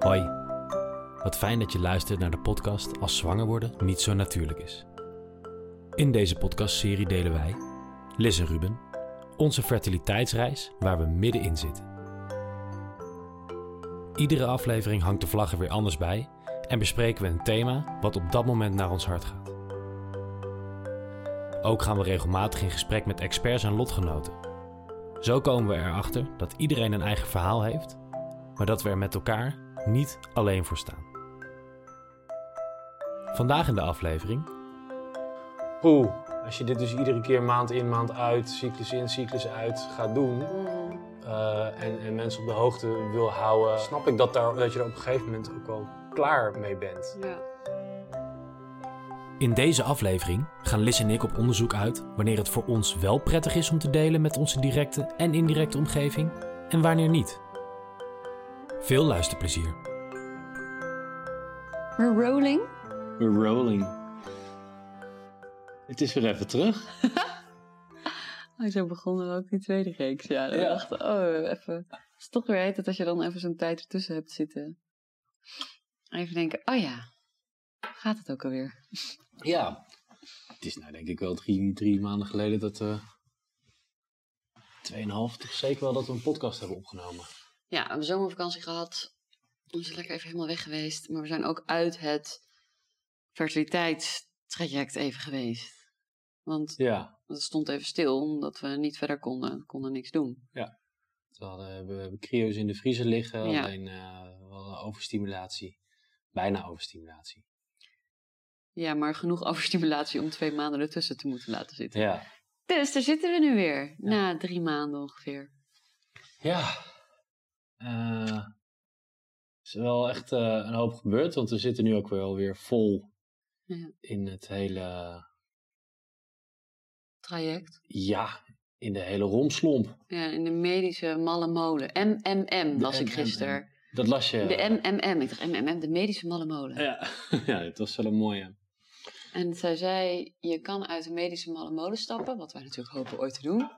Hoi, wat fijn dat je luistert naar de podcast Als zwanger worden niet zo natuurlijk is. In deze podcastserie delen wij, Liz en Ruben, onze fertiliteitsreis waar we middenin zitten. Iedere aflevering hangt de vlag er weer anders bij en bespreken we een thema wat op dat moment naar ons hart gaat. Ook gaan we regelmatig in gesprek met experts en lotgenoten. Zo komen we erachter dat iedereen een eigen verhaal heeft, maar dat we er met elkaar niet alleen voor staan. Vandaag in de aflevering Poeh, als je dit dus iedere keer maand in, maand uit, cyclus in, cyclus uit gaat doen eh, en, en mensen op de hoogte wil houden, snap ik dat, daar, dat je er op een gegeven moment ook wel klaar mee bent. Ja. In deze aflevering gaan Liz en ik op onderzoek uit wanneer het voor ons wel prettig is om te delen met onze directe en indirecte omgeving en wanneer niet. Veel luisterplezier. We're rolling. We're rolling. Het is weer even terug. Oh, zo begonnen we ook die tweede reeks. Ja, dan Ja. dachten we, oh, even. Het is toch weer heet het als je dan even zo'n tijd ertussen hebt zitten. Even denken, oh ja, gaat het ook alweer? Ja. Het is nou denk ik wel drie, drie maanden geleden dat we... Tweeënhalf, toch zeker wel dat we een podcast hebben opgenomen. Ja, we hebben zomervakantie gehad. We zijn lekker even helemaal weg geweest. Maar we zijn ook uit het fertiliteitstraject even geweest. Want Ja. het stond even stil, omdat we niet verder konden. We konden niks doen. We, hadden, we hebben cryo's in de vriezer liggen, Ja. alleen eh, we hadden overstimulatie. Bijna overstimulatie. Ja, maar genoeg overstimulatie om twee maanden ertussen te moeten laten zitten. Ja. Dus daar zitten we nu weer. Na drie maanden ongeveer. Ja. Eh, er is wel echt eh, een hoop gebeurd, want we zitten nu ook wel weer vol Ja. in het hele... Traject. Ja, in de hele romslomp. Ja, in de medische malle molen. MMM las ik gisteren. Dat las je. De MMM. Ik dacht MMM, de medische malle molen. Ja, ja het was wel een mooie. En zij zei, je kan uit de medische malle molen stappen. Wat wij natuurlijk hopen ooit te doen.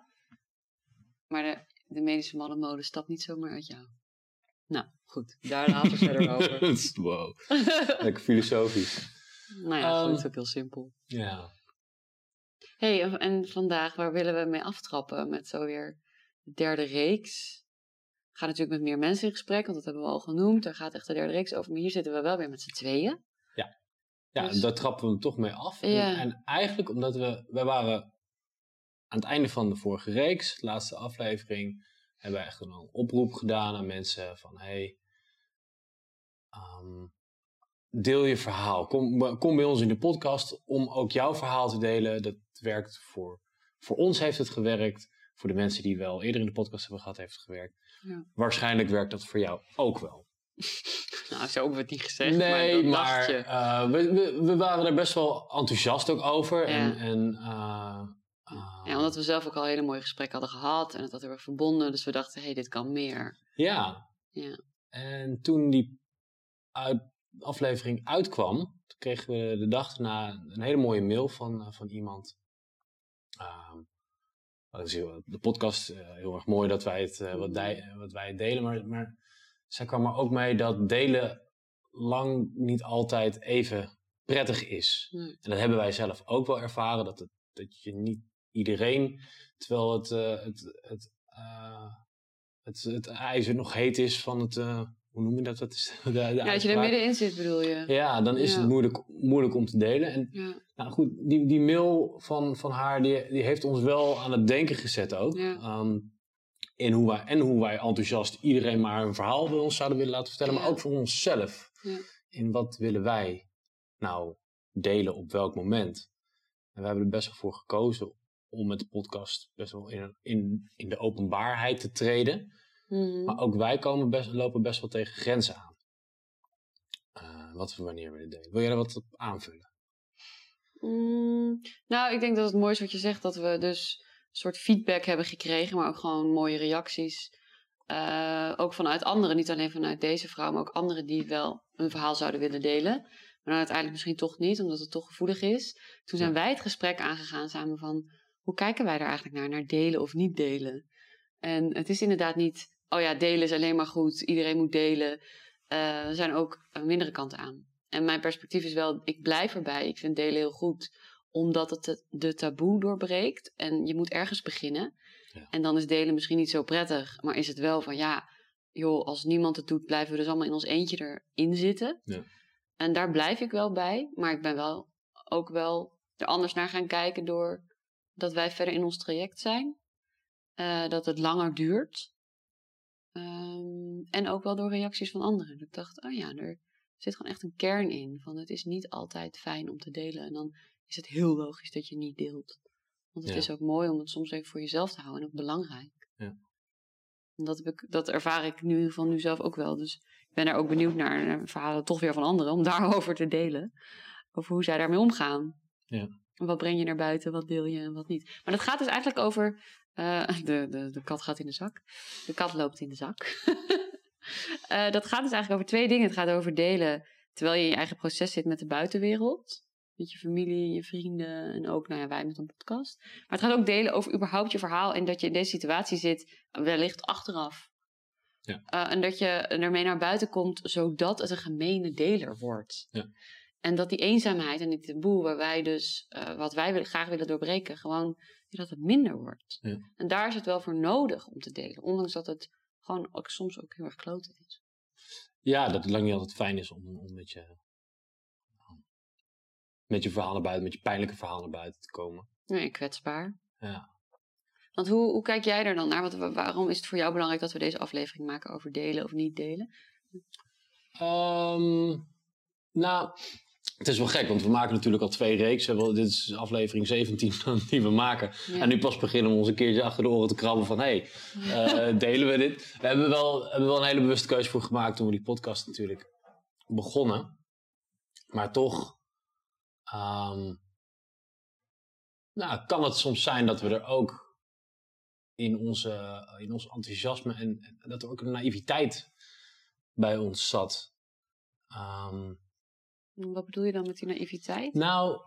Maar de, de medische malle molen stapt niet zomaar uit jou. Nou, goed. Daar later verder over. wow. Lekker filosofisch. nou ja, goed. Ook heel simpel. Ja. hey, en- en vandaag, waar willen we mee aftrappen? Met zo weer de derde reeks. We gaan natuurlijk met meer mensen in gesprek, want dat hebben we al genoemd. Daar gaat echt de derde reeks over. Maar hier zitten we wel weer met z'n tweeën. Ja, Dus- daar trappen we hem toch mee af. En- Ja. En, eigenlijk omdat we, wij waren aan het einde van de vorige reeks, de laatste aflevering, hebben we echt een oproep gedaan aan mensen van, hey, ehm, deel je verhaal. Kom, kom bij ons in de podcast om ook jouw verhaal te delen. Dat werkt voor, voor ons heeft het gewerkt. Voor de mensen die wel eerder in de podcast hebben gehad, heeft het gewerkt. Ja. Waarschijnlijk werkt dat voor jou ook wel. Nou, zo hebben we het niet gezegd. Nee, maar, maar, eh, we, we, we waren er best wel enthousiast ook over. En, Ja. en, eh, eh, Ja, omdat we zelf ook al hele mooie gesprekken hadden gehad. En het had heel erg verbonden. Dus we dachten, hé, hey, dit kan meer. ja. Ja. En toen die uit, aflevering uitkwam, toen kregen we de dag daarna een hele mooie mail van, eh, van iemand. Ehm, de podcast eh, heel erg mooi dat wij het, eh, wat, dij- wat wij het delen, maar, maar zij kwam er ook mee dat delen lang niet altijd even prettig is. Nee. En dat hebben wij zelf ook wel ervaren, dat, het, dat je niet iedereen, terwijl het, eh, het, het, eh, het, het ijzer nog heet is van het, eh, hoe noem je dat? dat is de, de Ja, dat je er middenin zit, bedoel je. Ja, dan is Ja. het moeilijk, moeilijk om te delen. En Ja. nou goed, die, die mail van, van haar, die, die heeft ons wel aan het denken gezet ook. Ja. Ehm, in hoe wij, en hoe wij enthousiast iedereen maar een verhaal bij ons zouden willen laten vertellen. Maar ook voor onszelf. Ja. In wat willen wij nou delen op welk moment. En we hebben er best wel voor gekozen om met de podcast best wel in, in, in de openbaarheid te treden. Mhm. Maar ook wij komen best, lopen best wel tegen grenzen aan. Eh, wat we wanneer willen delen. Wil jij daar wat op aanvullen? Mm, nou, ik denk dat het mooi is wat je zegt, dat we dus een soort feedback hebben gekregen, maar ook gewoon mooie reacties. Eh, ook vanuit anderen, niet alleen vanuit deze vrouw, maar ook anderen die wel een verhaal zouden willen delen. Maar dan uiteindelijk misschien toch niet, omdat het toch gevoelig is. Toen zijn wij het gesprek aangegaan samen van, hoe kijken wij daar eigenlijk naar? Naar delen of niet delen? En het is inderdaad niet, oh ja, delen is alleen maar goed, iedereen moet delen. uh, er zijn ook mindere kanten aan. En mijn perspectief is wel, ik blijf erbij. Ik vind delen heel goed, omdat het de taboe doorbreekt. En je moet ergens beginnen. Ja. En dan is delen misschien niet zo prettig, maar is het wel van ja, joh, als niemand het doet, blijven we dus allemaal in ons eentje erin zitten. Ja. En daar blijf ik wel bij, maar ik ben wel ook wel er anders naar gaan kijken door dat wij verder in ons traject zijn. Uh, dat het langer duurt. Um, en ook wel door reacties van anderen. ik dacht, oh ja, er zit gewoon echt een kern in. Van het is niet altijd fijn om te delen. En dan is het heel logisch dat je niet deelt. Want het is ook mooi om het soms even voor jezelf te houden en ook belangrijk. Ja. En dat, heb ik, dat ervaar ik nu van nu zelf ook wel. Dus ik ben er ook benieuwd naar, naar verhalen toch weer van anderen om daarover te delen. Over hoe zij daarmee omgaan. Ja. Wat breng je naar buiten, wat deel je en wat niet. Maar dat gaat dus eigenlijk over. Uh, de, de, de kat gaat in de zak. De kat loopt in de zak. uh, dat gaat dus eigenlijk over twee dingen. Het gaat over delen terwijl je in je eigen proces zit met de buitenwereld. Met je familie, je vrienden en ook nou ja, wij met een podcast. Maar het gaat ook delen over überhaupt je verhaal en dat je in deze situatie zit, wellicht achteraf. Ja. Uh, en dat je ermee naar buiten komt, zodat het een gemene deler wordt. Ja. En dat die eenzaamheid en die taboe, waar wij dus, uh, wat wij graag willen doorbreken, gewoon dat het minder wordt. Ja. En daar is het wel voor nodig om te delen, ondanks dat het gewoon ook soms ook heel erg kloten is. Ja, dat het lang niet altijd fijn is om, om met, je, met je verhalen buiten, met je pijnlijke verhalen buiten te komen. Nee, kwetsbaar. Ja. Want hoe, hoe kijk jij er dan naar? Want waarom is het voor jou belangrijk dat we deze aflevering maken over delen of niet delen? Um, nou, het is wel gek, want we maken natuurlijk al twee reeksen. Dit is aflevering 17 die we maken. En nu pas beginnen we ons een keertje achter de oren te krabben van... hé, hey, uh, delen we dit? We hebben wel, hebben wel een hele bewuste keuze voor gemaakt toen we die podcast natuurlijk begonnen. Maar toch... Um, nou, kan het soms zijn dat we er ook in, onze, in ons enthousiasme... en, en dat er ook een naïviteit bij ons zat... Um, wat bedoel je dan met die naïviteit? Nou,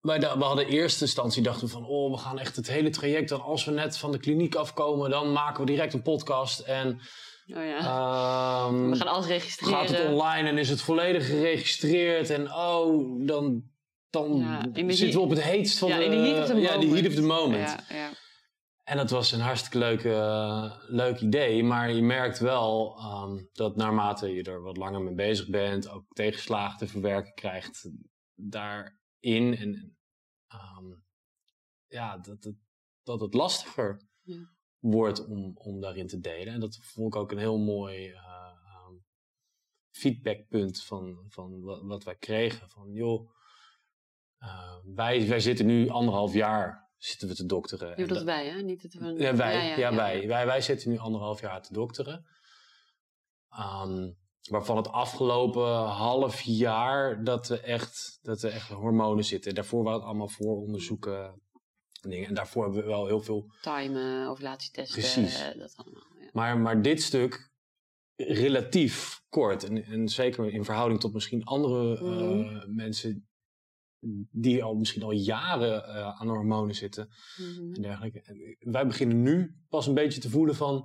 wij we hadden in eerste instantie dachten we van, oh, we gaan echt het hele traject. Dan als we net van de kliniek afkomen, dan maken we direct een podcast. En oh ja. um, we gaan alles registreren. Gaat het online en is het volledig geregistreerd. En oh, dan, dan ja, zitten we op het heetst van ja, de... In de heat of the moment. Ja, die heat of the moment. Ja, ja. En dat was een hartstikke leuk, uh, leuk idee. Maar je merkt wel um, dat naarmate je er wat langer mee bezig bent, ook tegenslagen te verwerken krijgt daarin. En um, ja, dat het, dat het lastiger ja. wordt om, om daarin te delen. En dat vond ik ook een heel mooi uh, um, feedbackpunt van, van wat, wat, wij kregen. Van joh, uh, wij, wij zitten nu anderhalf jaar zitten we te dokteren. Je dat wij, hè? Niet het we... Ja, wij. Ja, ja, wij. wij. Wij zitten nu anderhalf jaar te dokteren. Um, waarvan het afgelopen half jaar dat er echt, dat er echt hormonen zitten. Daarvoor waren het allemaal vooronderzoeken. Dingen. En daarvoor hebben we wel heel veel... Timen, ovulatietesten. Precies. Dat allemaal, ja. maar, maar dit stuk relatief kort. En, en zeker in verhouding tot misschien andere mm. uh, mensen die al misschien al jaren uh, aan hormonen zitten mm-hmm. en dergelijke. wij beginnen nu pas een beetje te voelen van,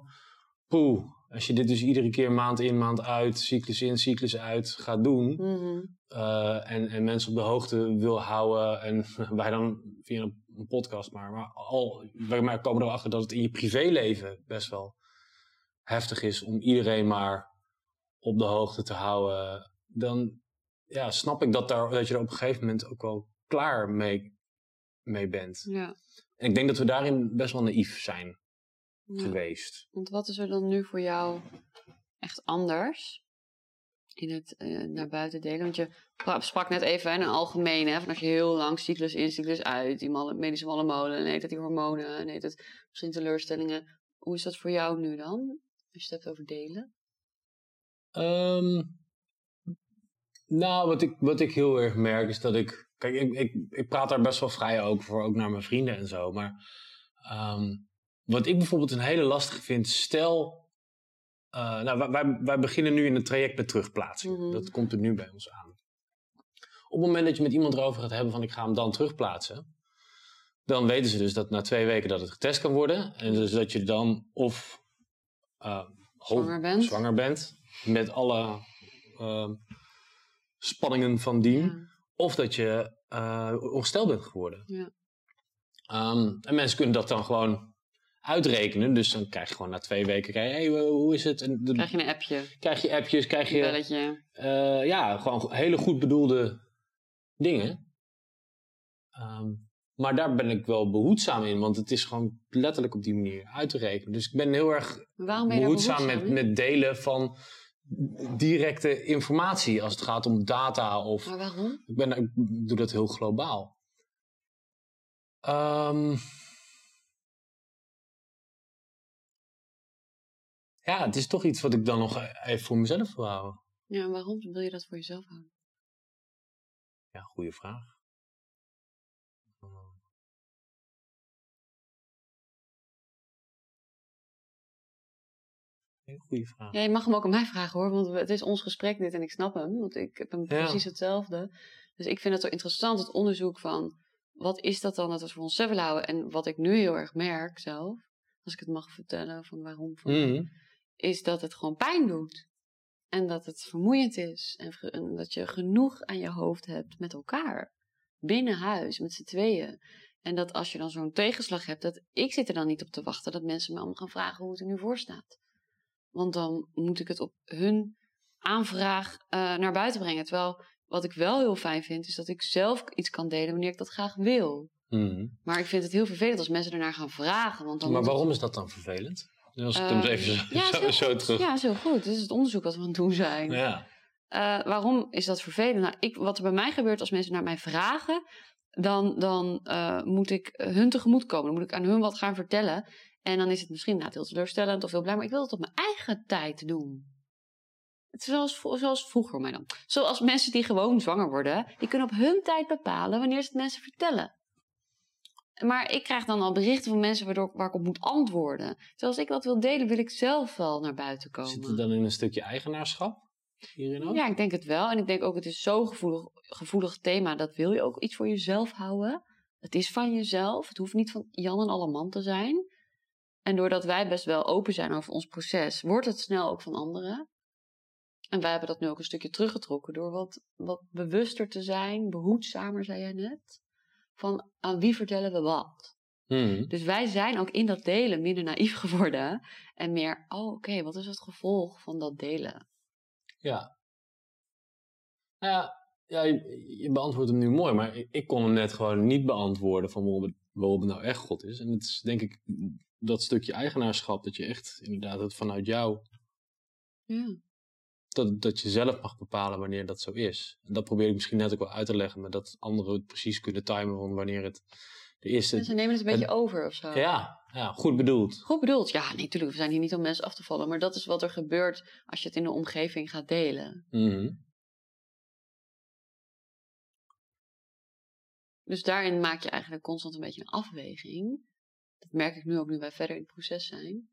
poeh, als je dit dus iedere keer maand in, maand uit, cyclus in, cyclus uit gaat doen mm-hmm. uh, en, en mensen op de hoogte wil houden en wij dan via een, een podcast maar, maar al, wij komen erachter dat het in je privéleven best wel heftig is om iedereen maar op de hoogte te houden, dan ja, snap ik dat, daar, dat je er op een gegeven moment ook wel klaar mee, mee bent. Ja. En ik denk dat we daarin best wel naïef zijn geweest. Want wat is er dan nu voor jou echt anders in het uh, naar buiten delen? Want je sprak net even in een algemene, hè, van als je heel lang cyclus in, cyclus uit, die medische malle molen, nee, dat die hormonen, nee, dat misschien teleurstellingen. Hoe is dat voor jou nu dan? Als je het hebt over delen? Um, nou, wat ik, wat ik heel erg merk is dat ik. Kijk, ik, ik, ik praat daar best wel vrij ook voor, ook naar mijn vrienden en zo. Maar um, wat ik bijvoorbeeld een hele lastige vind, stel. Uh, nou, wij, wij beginnen nu in een traject met terugplaatsing. Mm -hmm. Dat komt er nu bij ons aan. Op het moment dat je met iemand erover gaat hebben van ik ga hem dan terugplaatsen. Dan weten ze dus dat na twee weken dat het getest kan worden. En dus dat je dan of uh, zwanger bent. Zwanger bent met alle ehm, spanningen van dien. Of dat je uh, ongesteld bent geworden. Ja. Ehm, en mensen kunnen dat dan gewoon uitrekenen. Dus dan krijg je gewoon na twee weken, krijg je, hey, hoe is het? En krijg je een appje. Krijg je appjes, krijg je... Belletje. Uh, ja, gewoon hele goed bedoelde dingen. Um, maar daar ben ik wel behoedzaam in, want het is gewoon letterlijk op die manier uit te rekenen. Dus ik ben heel erg je behoedzaam, met, met delen van directe informatie als het gaat om data of. Maar waarom? Ik, ben, ik doe dat heel globaal. Um, ja, het is toch iets wat ik dan nog even voor mezelf wil houden. Ja, waarom wil je dat voor jezelf houden? Ja, goede vraag. Goede vraag. Ja, je mag hem ook aan mij vragen hoor, want het is ons gesprek dit en ik snap hem, want ik heb hem precies hetzelfde. Dus ik vind het zo interessant, het onderzoek van wat is dat dan dat we voor onszelf houden. En wat ik nu heel erg merk zelf, als ik het mag vertellen van waarom, van, mhm. is dat het gewoon pijn doet. En dat het vermoeiend is. En, en, dat je genoeg aan je hoofd hebt met elkaar. Binnen huis, met z'n tweeën. En dat als je dan zo'n tegenslag hebt, dat ik zit er dan niet op te wachten dat mensen me allemaal gaan vragen hoe het er nu voor staat. Want dan moet ik het op hun aanvraag uh, naar buiten brengen. Terwijl wat ik wel heel fijn vind, is dat ik zelf iets kan delen wanneer ik dat graag wil. Mhm. Maar ik vind het heel vervelend als mensen ernaar gaan vragen. Want dan maar waarom is dat dan vervelend? Als ik hem even zo, ja, zo, zo, terug... Ja, zo goed. Dit is het onderzoek wat we aan het doen zijn. Ja. Uh, waarom is dat vervelend? Nou, ik, wat er bij mij gebeurt als mensen naar mij vragen, dan, dan uh, moet ik hun tegemoet komen. Dan moet ik aan hun wat gaan vertellen. En dan is het misschien inderdaad heel teleurstellend of heel blij, maar ik wil het op mijn eigen tijd doen. Het is zoals, zoals vroeger mij dan. Zoals mensen die gewoon zwanger worden, die kunnen op hun tijd bepalen wanneer ze het mensen vertellen. Maar ik krijg dan al berichten van mensen waardoor, waar ik op moet antwoorden. Terwijl als ik wat wil delen, wil ik zelf wel naar buiten komen. Zit het dan in een stukje eigenaarschap? Hierin ook? Ja, ik denk het wel. En ik denk ook, het is zo'n gevoelig, gevoelig thema, dat wil je ook iets voor jezelf houden. Het is van jezelf. Het hoeft niet van Jan en alle man te zijn. En doordat wij best wel open zijn over ons proces, wordt het snel ook van anderen. En wij hebben dat nu ook een stukje teruggetrokken door wat, wat bewuster te zijn, behoedzamer, zei jij net. Van aan wie vertellen we wat? Hmm. Dus wij zijn ook in dat delen minder naïef geworden. En meer, oh oké, wat is het gevolg van dat delen? Ja. Nou ja, ja je, beantwoordt hem nu mooi, maar ik, ik, kon hem net gewoon niet beantwoorden van waarom het, waarom het nou echt God is. En het is denk ik dat stukje eigenaarschap, dat je echt inderdaad het vanuit jou. Ja. Dat, dat je zelf mag bepalen wanneer dat zo is. En dat probeer ik misschien net ook wel uit te leggen, maar dat anderen het precies kunnen timen van wanneer het de eerste. ze nemen het een beetje over of zo. Ja, ja, goed bedoeld. Goed bedoeld, ja, nee, natuurlijk. We zijn hier niet om mensen af te vallen, maar dat is wat er gebeurt als je het in de omgeving gaat delen. Mhm. Dus daarin maak je eigenlijk constant een beetje een afweging dat merk ik nu ook nu wij verder in het proces zijn.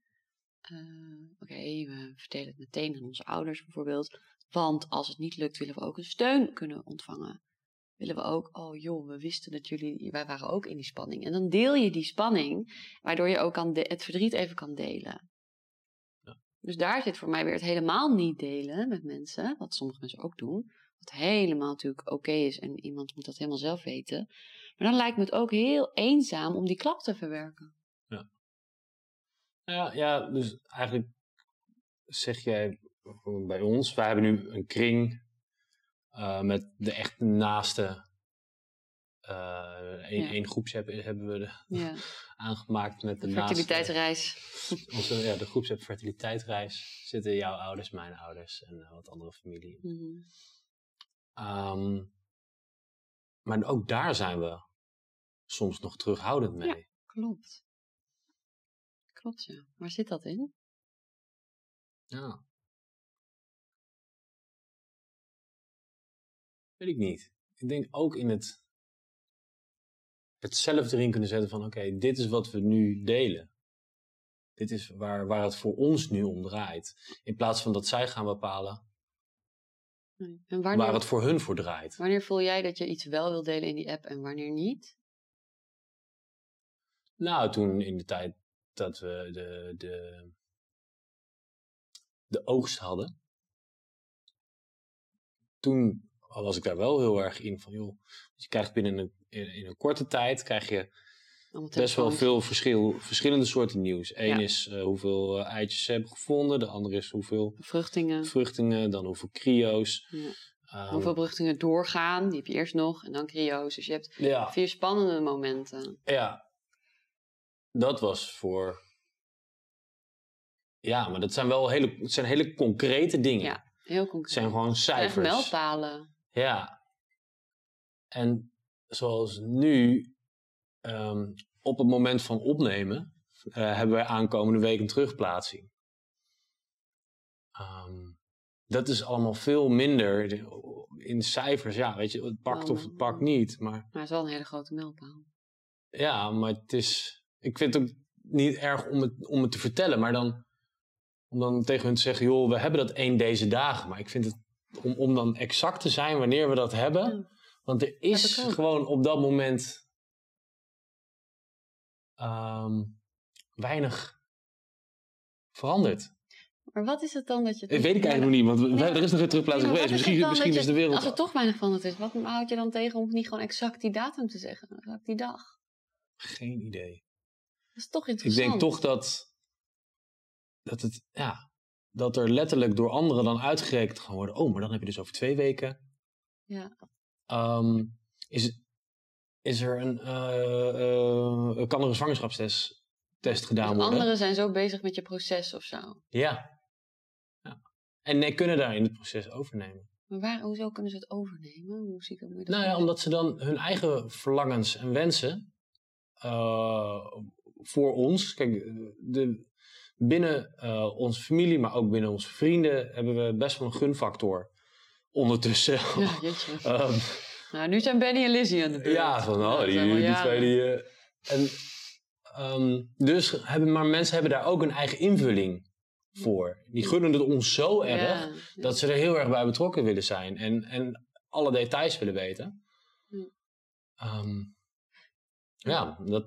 Uh, Oké, we vertellen het meteen aan onze ouders bijvoorbeeld. Want als het niet lukt, willen we ook een steun kunnen ontvangen. Willen we ook, oh joh, we wisten dat jullie, wij waren ook in die spanning. En dan deel je die spanning, waardoor je ook kan het verdriet even kan delen. Ja. Dus daar zit voor mij weer het helemaal niet delen met mensen, wat sommige mensen ook doen. Wat helemaal natuurlijk oké is en iemand moet dat helemaal zelf weten. Maar dan lijkt me het ook heel eenzaam om die klap te verwerken. Ja. Ja, ja dus eigenlijk zeg jij bij ons, wij hebben nu een kring uh, met de echt naaste. Uh, één, ja. groepsapp hebben we de, ja. aangemaakt met de, de fertiliteitsreis. Naaste, onze, ja, de groepsapp fertiliteitsreis zitten jouw ouders, mijn ouders en uh, wat andere familie. Mm -hmm. um, maar ook daar zijn we soms nog terughoudend mee. Ja, klopt. Klopt, ja. Waar zit dat in? Ja. Weet ik niet. Ik denk ook in het, het zelf erin kunnen zetten van oké, dit is wat we nu delen. Dit is waar, waar het voor ons nu om draait. In plaats van dat zij gaan bepalen nee. en wanneer, waar het voor hun voor draait. Wanneer voel jij dat je iets wel wil delen in die app en wanneer niet? Nou, toen in de tijd dat we de, de, de oogst hadden. toen was ik daar wel heel erg in van, joh, je krijgt binnen een, in, in een korte tijd krijg je best wel veel verschil, verschillende soorten nieuws. Eén is uh, hoeveel uh, eitjes ze hebben gevonden, de andere is hoeveel vruchtingen, vruchtingen dan hoeveel cryo's. Ja. Um, hoeveel vruchtingen doorgaan, die heb je eerst nog, en dan cryo's. Dus je hebt ja. vier spannende momenten. Ja, dat was voor. Ja, maar dat zijn wel hele, het zijn hele concrete dingen. Ja, heel concreet. Het zijn gewoon cijfers. Meldpalen. Ja. En zoals nu, um, op het moment van opnemen, uh, hebben wij aankomende week een terugplaatsing. Um, dat is allemaal veel minder in cijfers. Ja, weet je, het pakt of het pakt niet. Maar, maar het is wel een hele grote mijlpaal. Ja, maar het is. Ik vind het ook niet erg om het, om het te vertellen, maar dan. Om dan tegen hun te zeggen, joh, we hebben dat één deze dagen. Maar ik vind het. Om, om dan exact te zijn wanneer we dat hebben. Want er is gewoon op dat moment um, weinig veranderd. Maar wat is het dan dat je... Dat weet ik eigenlijk nog niet, want er is nog een terugplaatsing geweest. Misschien, misschien is de wereld... Als er toch weinig veranderd is, wat houd je dan tegen om niet gewoon exact die datum te zeggen? Exact die dag? Geen idee. Dat is toch interessant. Ik denk toch dat... Dat het... Ja, dat er letterlijk door anderen dan uitgerekend gaan worden. Oh, maar dan heb je dus over twee weken... Ja. Um, is, is er een, uh, uh, kan er een zwangerschapstest test gedaan dus worden? Anderen zijn zo bezig met je proces of zo. Ja. ja. En nee, kunnen daar in het proces overnemen. Maar waar, hoezo kunnen ze het overnemen? Hoe zie ik dat nou ja, omdat ze dan hun eigen verlangens en wensen voor ons. Kijk, de, binnen onze familie, maar ook binnen onze vrienden, hebben we best wel een gunfactor ondertussen. Ja, jeetje. um, nou, nu zijn Benny en Lizzie aan de beurt. Ja, van oh, die, die, die twee die... Uh, en, um, dus hebben, maar mensen hebben daar ook een eigen invulling voor. Die gunnen het ons zo erg ja, dat ze er heel erg bij betrokken willen zijn en, en alle details willen weten. Um, ja, dat,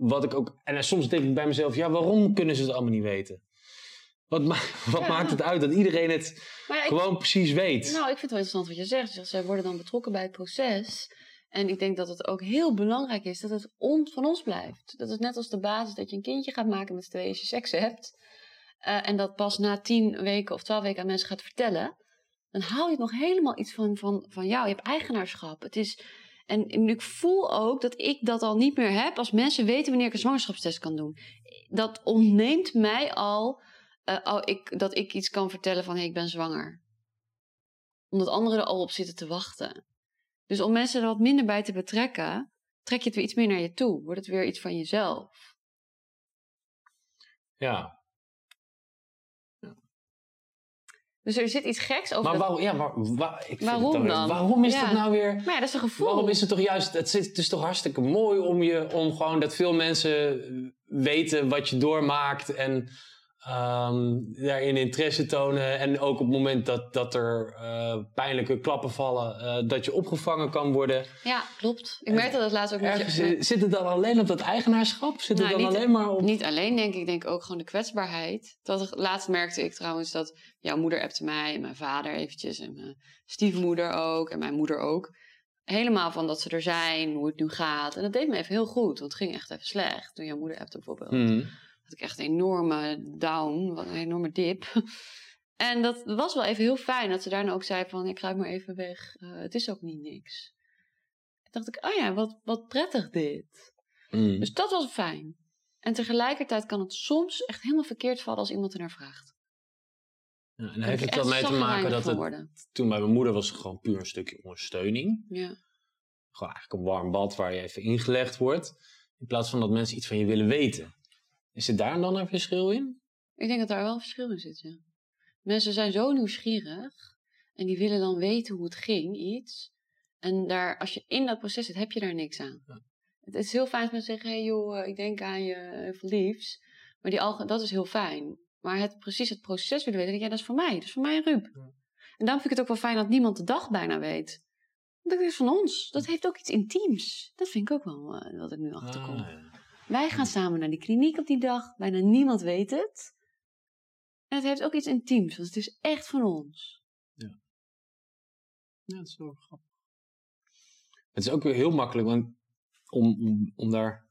wat ik ook. En soms denk ik bij mezelf: ja, waarom kunnen ze het allemaal niet weten? Wat, ma wat maakt het uit dat iedereen het gewoon precies weet? Nou, ik vind het wel interessant wat je zegt. Zij worden dan betrokken bij het proces. En ik denk dat het ook heel belangrijk is dat het on van ons blijft. Dat is net als de basis dat je een kindje gaat maken met z'n tweeën als je seks hebt. Uh, en dat pas na tien weken of twaalf weken aan mensen gaat vertellen. Dan haal je nog helemaal iets van, van, van jou. Je hebt eigenaarschap. Het is, en, en ik voel ook dat ik dat al niet meer heb als mensen weten wanneer ik een zwangerschapstest kan doen. Dat ontneemt mij al uh, oh, ik, dat ik iets kan vertellen van hey, ik ben zwanger. Omdat anderen er al op zitten te wachten. Dus om mensen er wat minder bij te betrekken, trek je het weer iets meer naar je toe. Wordt het weer iets van jezelf. Ja. Dus er zit iets geks over. Maar waarom, ja, maar, ik waarom dan? dan? Waarom is dat nou weer. Maar ja, dat is een gevoel. Waarom is het toch juist. Het, het is toch hartstikke mooi om, je, om gewoon dat veel mensen weten wat je doormaakt. En um, daarin interesse tonen. En ook op het moment dat, dat er uh, pijnlijke klappen vallen, uh, dat je opgevangen kan worden. Ja, klopt. Ik merkte dat laatst ook met je. Zit het dan alleen op dat eigenaarschap? Zit nou, het dan alleen maar op. Niet alleen, denk ik. Ik denk ook gewoon de kwetsbaarheid. Dat, laatst merkte ik trouwens dat jouw moeder appte mij en mijn vader eventjes. En mijn stiefmoeder ook en mijn moeder ook. Helemaal van dat ze er zijn, hoe het nu gaat. En dat deed me even heel goed, want het ging echt even slecht. Toen jouw moeder appte bijvoorbeeld. Mm had ik echt een enorme down, een enorme dip. En dat was wel even heel fijn dat ze daarna ook zei van ik ga maar even weg. Uh, het is ook niet niks. Toen dacht ik, oh ja, wat, wat prettig dit. Mm. Dus dat was fijn. En tegelijkertijd kan het soms echt helemaal verkeerd vallen als iemand er naar vraagt. Ja, en heeft het dan mee te maken dat het toen bij mijn moeder was het gewoon puur een stukje ondersteuning. Ja. Gewoon eigenlijk een warm bad waar je even ingelegd wordt. In plaats van dat mensen iets van je willen weten. Is er daar dan een verschil in? Ik denk dat daar wel een verschil in zit, ja. Mensen zijn zo nieuwsgierig en die willen dan weten hoe het ging, iets. En daar, als je in dat proces zit, heb je daar niks aan. Het is heel fijn als mensen zeggen, hey joh, eh, ik denk aan je eh, verliefs. Maar die alge dat is heel fijn. Maar het, precies het proces willen weten, ja, dat is voor mij. Dat is voor mij en Ruud. En dan vind ik het ook wel fijn dat niemand de dag bijna weet. Dat is van ons. Dat heeft ook iets intiems. Dat vind ik ook wel uh, wat ik nu achterkom. Ah, ja. Wij gaan samen naar die kliniek op die dag. Bijna niemand weet het. En het heeft ook iets intiems, want het is echt van ons. Ja. Dat is wel grappig. Het is ook heel makkelijk want om, om, daar.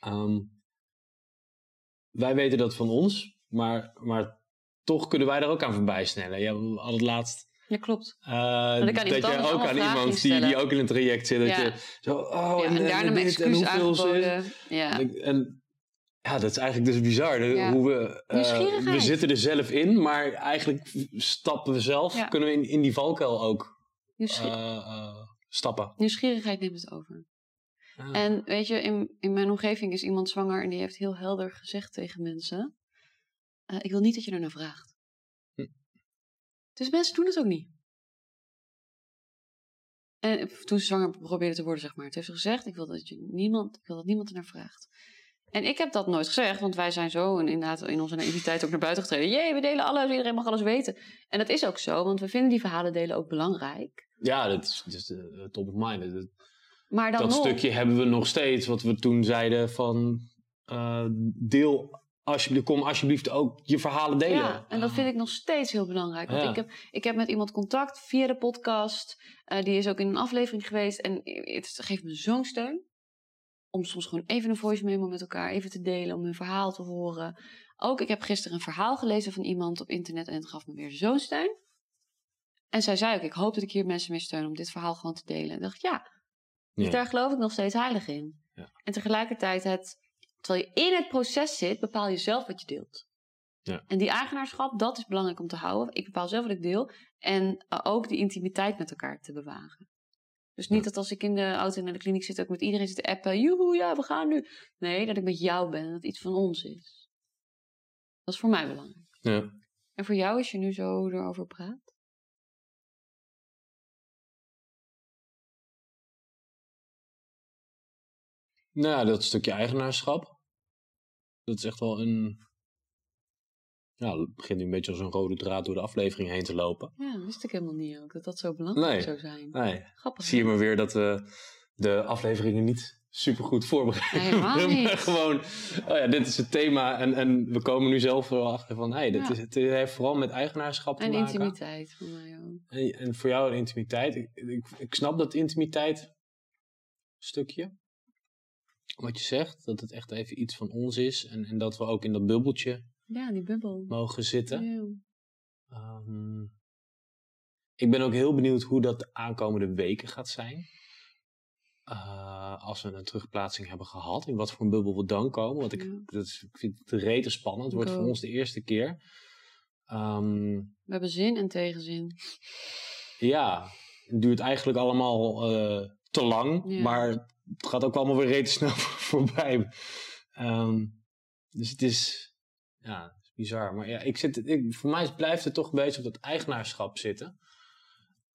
Ehm, wij weten dat van ons, maar, maar toch kunnen wij er ook aan voorbij snellen. Ja, hadden het laatst. Ja, klopt. Uh, dat je ook aan iemand die, die ook in een traject zit. Dat je zo, oh, ja, en, en, daarna en. Ja. En, ja, dat is eigenlijk dus bizar. Hoe we, uh, we zitten er zelf in, maar eigenlijk stappen we zelf, kunnen we in, in die valkuil ook uh, stappen. Nieuwsgierigheid neemt het over. En weet je, in, in mijn omgeving is iemand zwanger en die heeft heel helder gezegd tegen mensen: Ik wil niet dat je er naar vraagt. Dus mensen doen het ook niet. En toen ze zwanger probeerde te worden, zeg maar. Het heeft ze gezegd: Ik wil dat, je niemand, ik wil dat niemand er naar vraagt. En ik heb dat nooit gezegd, want wij zijn zo en inderdaad in onze naïviteit ook naar buiten getreden. Jee, we delen alles, iedereen mag alles weten. En dat is ook zo, want we vinden die verhalen delen ook belangrijk. Ja, dat is, dat is de top of mind. Dat, maar dan dat stukje hebben we nog steeds, wat we toen zeiden van uh, deel alsjeblieft, kom alsjeblieft ook je verhalen delen. Ja, en dat vind ik nog steeds heel belangrijk. Want ik, heb, ik heb met iemand contact via de podcast. Uh, die is ook in een aflevering geweest. En het geeft me zo'n steun om soms gewoon even een voice memo met elkaar even te delen, om hun verhaal te horen. Ook, ik heb gisteren een verhaal gelezen van iemand op internet en het gaf me weer zo'n steun. En zij zei ook, ik hoop dat ik hier mensen mee steun om dit verhaal gewoon te delen. En dacht, ja, dus daar geloof ik nog steeds heilig in. Ja. En tegelijkertijd, het, terwijl je in het proces zit, bepaal je zelf wat je deelt. Ja. En die eigenaarschap, dat is belangrijk om te houden. Ik bepaal zelf wat ik deel. En uh, ook die intimiteit met elkaar te bewaren. Dus niet dat als ik in de auto naar de kliniek zit, ook met iedereen zit te appen. Joehoe, ja, we gaan nu. Nee, dat ik met jou ben en dat het iets van ons is. Dat is voor mij belangrijk. Ja. En voor jou, als je nu zo erover praat? Nou, dat stukje eigenaarschap. Dat is echt wel een ja, het begint nu een beetje als een rode draad door de aflevering heen te lopen. Ja, dat wist ik helemaal niet ook, dat dat zo belangrijk zou zijn. Nee. Grappig. Zie je maar weer dat we de afleveringen niet super goed voorbereiden. Nee, maar gewoon, oh ja, dit is het thema en, en we komen nu zelf wel achter van, hey, dit is, het heeft vooral met eigenaarschap te en maken. En intimiteit voor mij ook. En, en voor jou intimiteit. Ik, ik, ik snap dat intimiteit stukje. Wat je zegt, dat het echt even iets van ons is en, en dat we ook in dat bubbeltje ja, die bubbel. Mogen zitten. Um, ik ben ook heel benieuwd hoe dat de aankomende weken gaat zijn. Uh, als we een terugplaatsing hebben gehad, in wat voor een bubbel we dan komen. Want ik, dat is, ik vind het rete spannend. Het wordt voor ons de eerste keer. Um, we hebben zin en tegenzin. Ja, het duurt eigenlijk allemaal uh, te lang. Maar het gaat ook allemaal weer rete snel voorbij. Um, dus het is, ja, bizar. Maar ja, ik zit, ik, voor mij blijft het toch een beetje op dat eigenaarschap zitten.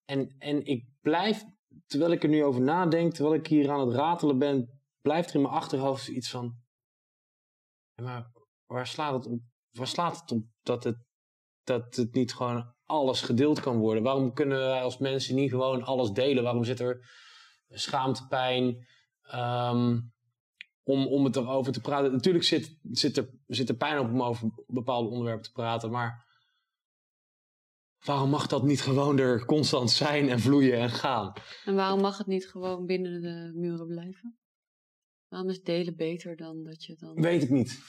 En, en ik blijf, terwijl ik er nu over nadenk, terwijl ik hier aan het ratelen ben, blijft er in mijn achterhoofd iets van. Maar waar slaat het op? Waar slaat het op dat het, dat het niet gewoon alles gedeeld kan worden? Waarom kunnen wij als mensen niet gewoon alles delen? Waarom zit er schaamtepijn? Um, om, om het erover te praten. Natuurlijk zit, zit, er, zit er pijn op om over bepaalde onderwerpen te praten, maar waarom mag dat niet gewoon er constant zijn en vloeien en gaan? En waarom mag het niet gewoon binnen de muren blijven? Waarom is delen beter dan dat je dan. Weet ik niet.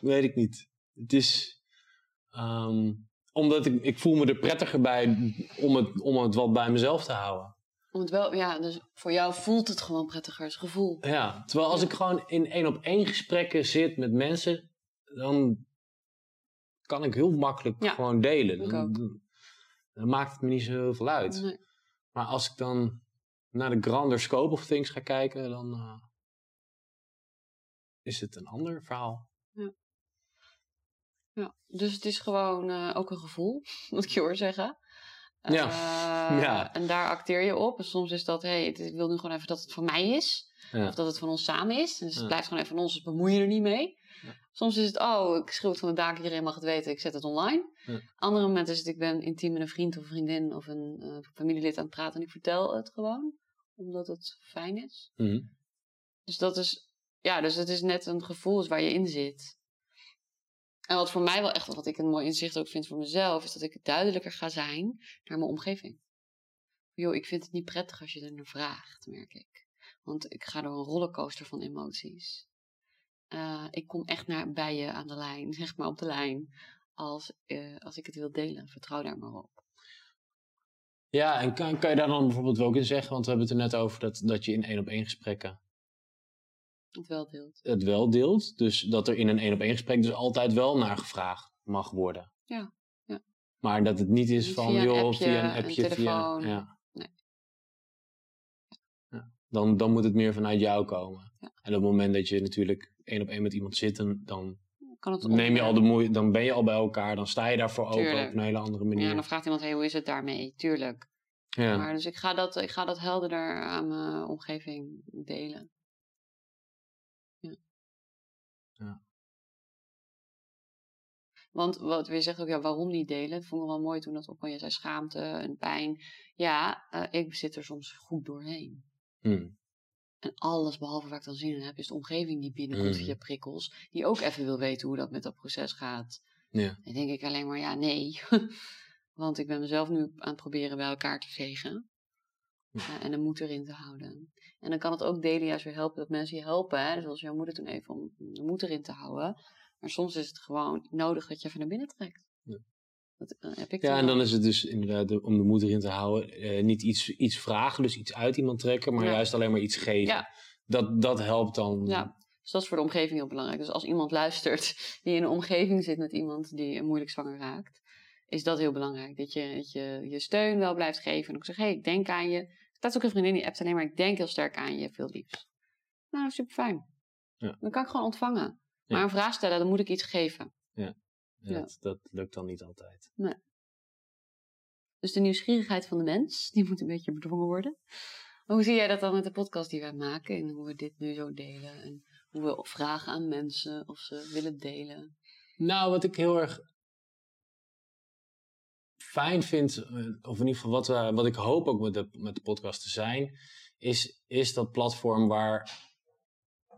Weet ik niet. Het is. Um, omdat ik, ik voel me er prettiger bij om het, om het wat bij mezelf te houden. Om het wel, ja, dus voor jou voelt het gewoon prettiger gevoel. Ja, terwijl als ik gewoon in één op één gesprekken zit met mensen, dan kan ik heel makkelijk gewoon delen. Dan, dan, maakt het me niet zo heel veel uit. Nee. Maar als ik dan naar de grander scope of things ga kijken, dan uh, is het een ander verhaal. Ja. ja. Dus het is gewoon uh, ook een gevoel, moet ik je hoor zeggen. Ja. Uh, ja. En daar acteer je op. En soms is dat, hé, hey, ik wil nu gewoon even dat het van mij is. Of dat het van ons samen is. Dus het blijft gewoon even van ons, dus bemoei je er niet mee. Soms is het, oh, ik schreeuw het van de daken, iedereen mag het weten, ik zet het online. Andere momenten is het, ik ben intiem met een vriend of vriendin of een uh, familielid aan het praten en ik vertel het gewoon. Omdat het fijn is. Mhm. Dus dat is, ja, dus het is net een gevoel waar je in zit. En wat voor mij wel echt, wat ik een mooi inzicht ook vind voor mezelf, is dat ik duidelijker ga zijn naar mijn omgeving. joh, ik vind het niet prettig als je er naar vraagt, merk ik. Want ik ga door een rollercoaster van emoties. Uh, ik kom echt naar, bij je aan de lijn, zeg maar op de lijn, als, uh, als ik het wil delen. Vertrouw daar maar op. Ja, en kan, kan je daar dan bijvoorbeeld ook in zeggen, want we hebben het er net over dat, dat je in één op één gesprekken het wel deelt. Het wel deelt, dus dat er in een één op één gesprek dus altijd wel naar gevraagd mag worden. Ja. ja. Maar dat het niet is van, joh, appje, via een appje, een telefoon. via... Ja. Nee. Ja. Dan, dan moet het meer vanuit jou komen. Ja. En op het moment dat je natuurlijk één op één met iemand zit, dan, kan het neem je al de moeite, dan ben je al bij elkaar, dan sta je daarvoor open Tuurlijk. op een hele andere manier. Ja, dan vraagt iemand, hey, hoe is het daarmee? Tuurlijk. Ja. Maar dus ik ga, dat, ik ga dat helderder aan mijn omgeving delen. Ja. Want wat je zegt ook, ja, waarom niet delen? Dat vond ik wel mooi toen dat ook, je zei schaamte en pijn. Ja, uh, ik zit er soms goed doorheen. Hmm. En alles behalve waar ik dan zin in heb, is de omgeving die binnenkomt Mm. via prikkels. Die ook even wil weten hoe dat met dat proces gaat. Ja. Dan denk ik alleen maar, ja, nee. Want ik ben mezelf nu aan het proberen bij elkaar te vegen. Ja. Uh, en de moed erin te houden. En dan kan het ook delen juist weer helpen dat mensen je helpen. Hè? Zoals jouw moeder toen even om de moed erin te houden. Maar soms is het gewoon nodig dat je even naar binnen trekt. Ja. Dat uh, heb ik Ja, en dan is het dus inderdaad de- om de moed erin te houden, eh, niet iets, iets vragen, dus iets uit iemand trekken, maar Ja. juist alleen maar iets geven. Ja. Dat, dat helpt dan. Ja. Dus dat is voor de omgeving heel belangrijk. Dus als iemand luistert die in een omgeving zit met iemand die moeilijk zwanger raakt, is dat heel belangrijk. Dat je dat je, je steun wel blijft geven. En ook zeg, hé, hey, ik denk aan je. Dat is ook een vriendin die appt alleen maar, ik denk heel sterk aan je, veel liefs. Nou, super fijn. Ja. Dan kan ik gewoon ontvangen. Ja. Maar een vraag stellen, dan moet ik iets geven. Ja, Ja. Dat, dat lukt dan niet altijd. Dus de nieuwsgierigheid van de mens, die moet een beetje bedwongen worden. Maar hoe zie jij dat dan met de podcast die wij maken? En hoe we dit nu zo delen? En hoe we vragen aan mensen of ze willen delen? Nou, wat ik heel erg fijn vind, eh, of in ieder geval wat, we, wat ik hoop ook met de, met de podcast te zijn, is, is dat platform waar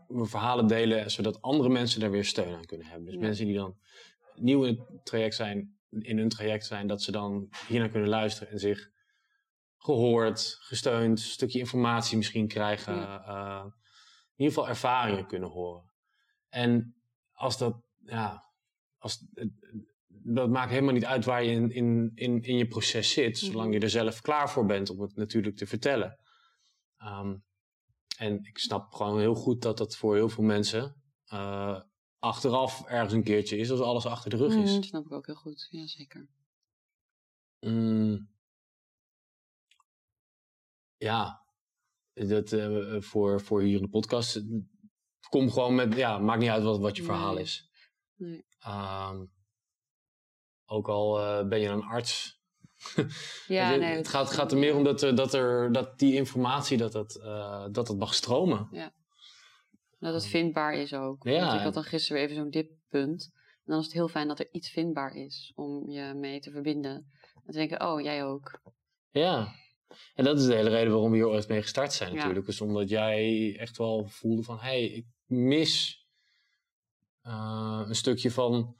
we verhalen delen, zodat andere mensen daar weer steun aan kunnen hebben. Dus Ja. mensen die dan nieuw in het traject zijn, in hun traject zijn, dat ze dan hiernaar kunnen luisteren en zich gehoord, gesteund, een stukje informatie misschien krijgen, eh, in ieder geval ervaringen kunnen horen. En als dat, ja, als, dat maakt helemaal niet uit waar je in, in, in, in je proces zit, zolang je er zelf klaar voor bent om het natuurlijk te vertellen. Ehm, en ik snap gewoon heel goed dat dat voor heel veel mensen eh, achteraf ergens een keertje is, als alles achter de rug is. Mhm, dat snap ik ook heel goed. Ja, zeker. Mm. ja, dat, eh, voor, voor hier in de podcast. Kom gewoon met, ja, maakt niet uit wat, wat je verhaal is. Nee. Ehm, ook al eh, ben je een arts. Ja, het, nee, het dat gaat, is- gaat er meer om dat, er, dat, er, dat die informatie dat het, eh, dat mag stromen. Dat het vindbaar is ook. Ja. Want ik had dan gisteren weer even zo'n dippunt. En dan is het heel fijn dat er iets vindbaar is om je mee te verbinden. En te denken, oh, jij ook. Ja. En dat is de hele reden waarom we hier ooit mee gestart zijn Ja. natuurlijk. Dus omdat jij echt wel voelde van... hé, hey, ik mis eh, een stukje van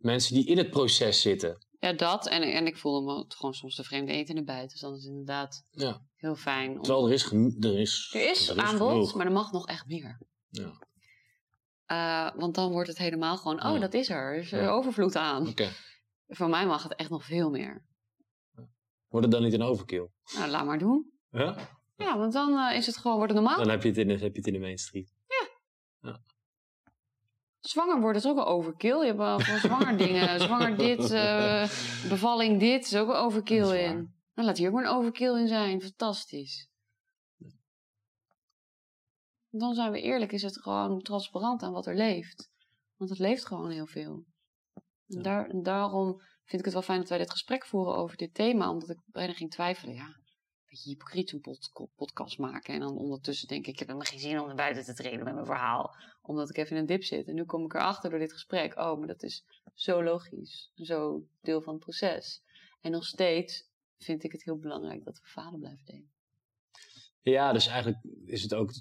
mensen die in het proces zitten. Ja, dat. En, en ik voelde me gewoon soms de vreemde in de bijt. Dus dan is inderdaad Ja. heel fijn. Om... Terwijl er is, er is, Er is aanbod, maar er mag nog echt meer. Ja. Eh, want dan wordt het helemaal gewoon, oh, Ja. dat is er. Er is er Ja. overvloed aan. Oké. Voor mij mag het echt nog veel meer. Wordt het dan niet een overkill? Nou, laat maar doen. Ja? Ja, want dan eh, is het gewoon, wordt het normaal. Dan heb je het in de, heb je het in de mainstream. Zwanger worden is ook een overkill. Je hebt wel voor zwanger dingen. Zwanger dit, eh, bevalling dit. is ook een overkill in. Nou, laat hier ook maar een overkill in zijn. Fantastisch. Dan zijn we eerlijk, is het gewoon transparant aan wat er leeft. Want het leeft gewoon heel veel. En, daar, en daarom vind ik het wel fijn dat wij dit gesprek voeren over dit thema. Omdat ik bijna ging twijfelen. Ja, een beetje hypocriet een pod- podcast maken. En dan ondertussen denk ik, ik heb helemaal geen zin om naar buiten te treden met mijn verhaal. Omdat ik even in een dip zit. En nu kom ik erachter door dit gesprek. Oh, maar dat is zo logisch. Zo deel van het proces. En nog steeds vind ik het heel belangrijk dat we vader blijven delen. Ja, dus eigenlijk is het ook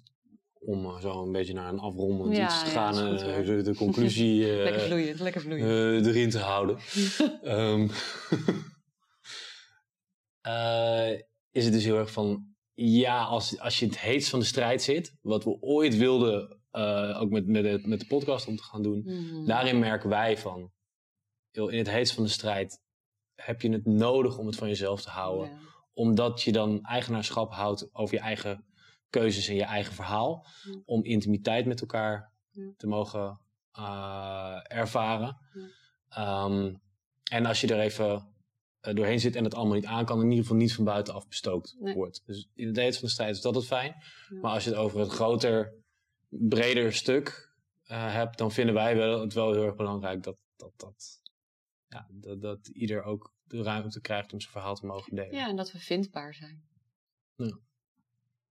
om eh, zo een beetje naar een afrondend Ja, iets te ja, gaan. goed, eh, de, conclusie eh, lekker lekker erin te houden. Ehm, eh, is het dus heel erg van, ja, als, als je het heetst van de strijd zit, wat we ooit wilden, uh, ook met, met, de, met de podcast om te gaan doen, Mhm. daarin merken wij van, joh, in het heetst van de strijd heb je het nodig om het van jezelf te houden. Ja. Omdat je dan eigenaarschap houdt over je eigen keuzes en je eigen verhaal. Ja. Om intimiteit met elkaar Ja. te mogen uh, ervaren. Ehm, en als je er even uh, doorheen zit en het allemaal niet aan kan, in ieder geval niet van buitenaf bestookt Nee. wordt. Dus in het heetst van de strijd is dat het fijn. Maar als je het over het groter, breder stuk uh, hebt, dan vinden wij wel, het wel heel erg belangrijk dat, dat, dat, ja, dat, dat ieder ook de ruimte krijgt om zijn verhaal te mogen delen. ja, en dat we vindbaar zijn. Ja.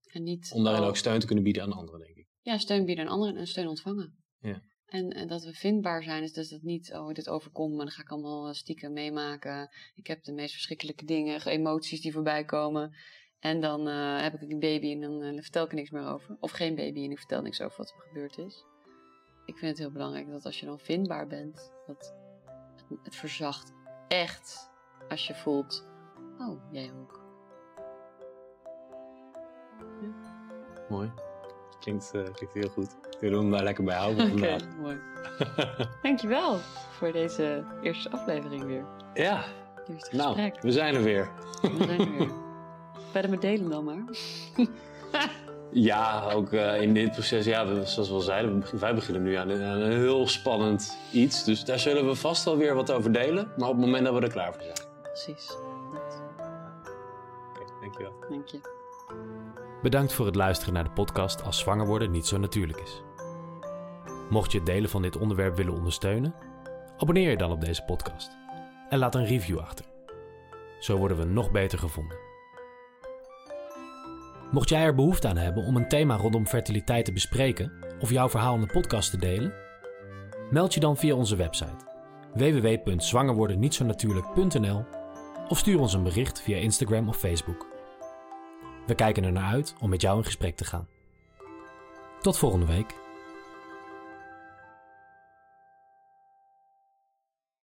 En niet, Om daarin ook steun te kunnen bieden aan anderen, denk ik. Ja, steun bieden aan anderen en steun ontvangen. Ja. En, en dat we vindbaar zijn, is dus dat niet, oh, dit overkomt me, dan ga ik allemaal eh, stiekem meemaken. Ik heb de meest verschrikkelijke dingen, emoties die voorbij komen. En dan eh, heb ik een baby en dan eh, vertel ik er niks meer over. Of geen baby en ik vertel niks over wat er gebeurd is. Ik vind het heel belangrijk dat als je dan vindbaar bent, dat het, het verzacht echt als je voelt, oh, jij ook. Mooi. Klinkt, uh, klinkt heel goed. We willen hem daar lekker bij houden Oké, vandaag. mooi. Dankjewel voor deze eerste aflevering weer. ja, Eerste nou, gesprek. we zijn er weer. We zijn er weer. Verder met delen dan maar. Ja, ook uh, in dit proces, ja, we, zoals we al zeiden, wij beginnen nu aan, aan, een heel spannend iets. Dus daar zullen we vast wel weer wat over delen. Maar op het moment dat we er klaar voor zijn. Precies. Dat. Oké, okay, dankjewel. Dank je. Bedankt voor het luisteren naar de podcast Als zwanger worden niet zo natuurlijk is. Mocht je het delen van dit onderwerp willen ondersteunen, abonneer je dan op deze podcast en laat een review achter. Zo worden we nog beter gevonden. Mocht jij er behoefte aan hebben om een thema rondom fertiliteit te bespreken of jouw verhaal in de podcast te delen, meld je dan via onze website www.zwangerwordennietzonatuurlijk.nl of stuur ons een bericht via Instagram of Facebook. We kijken er naar uit om met jou in gesprek te gaan. Tot volgende week.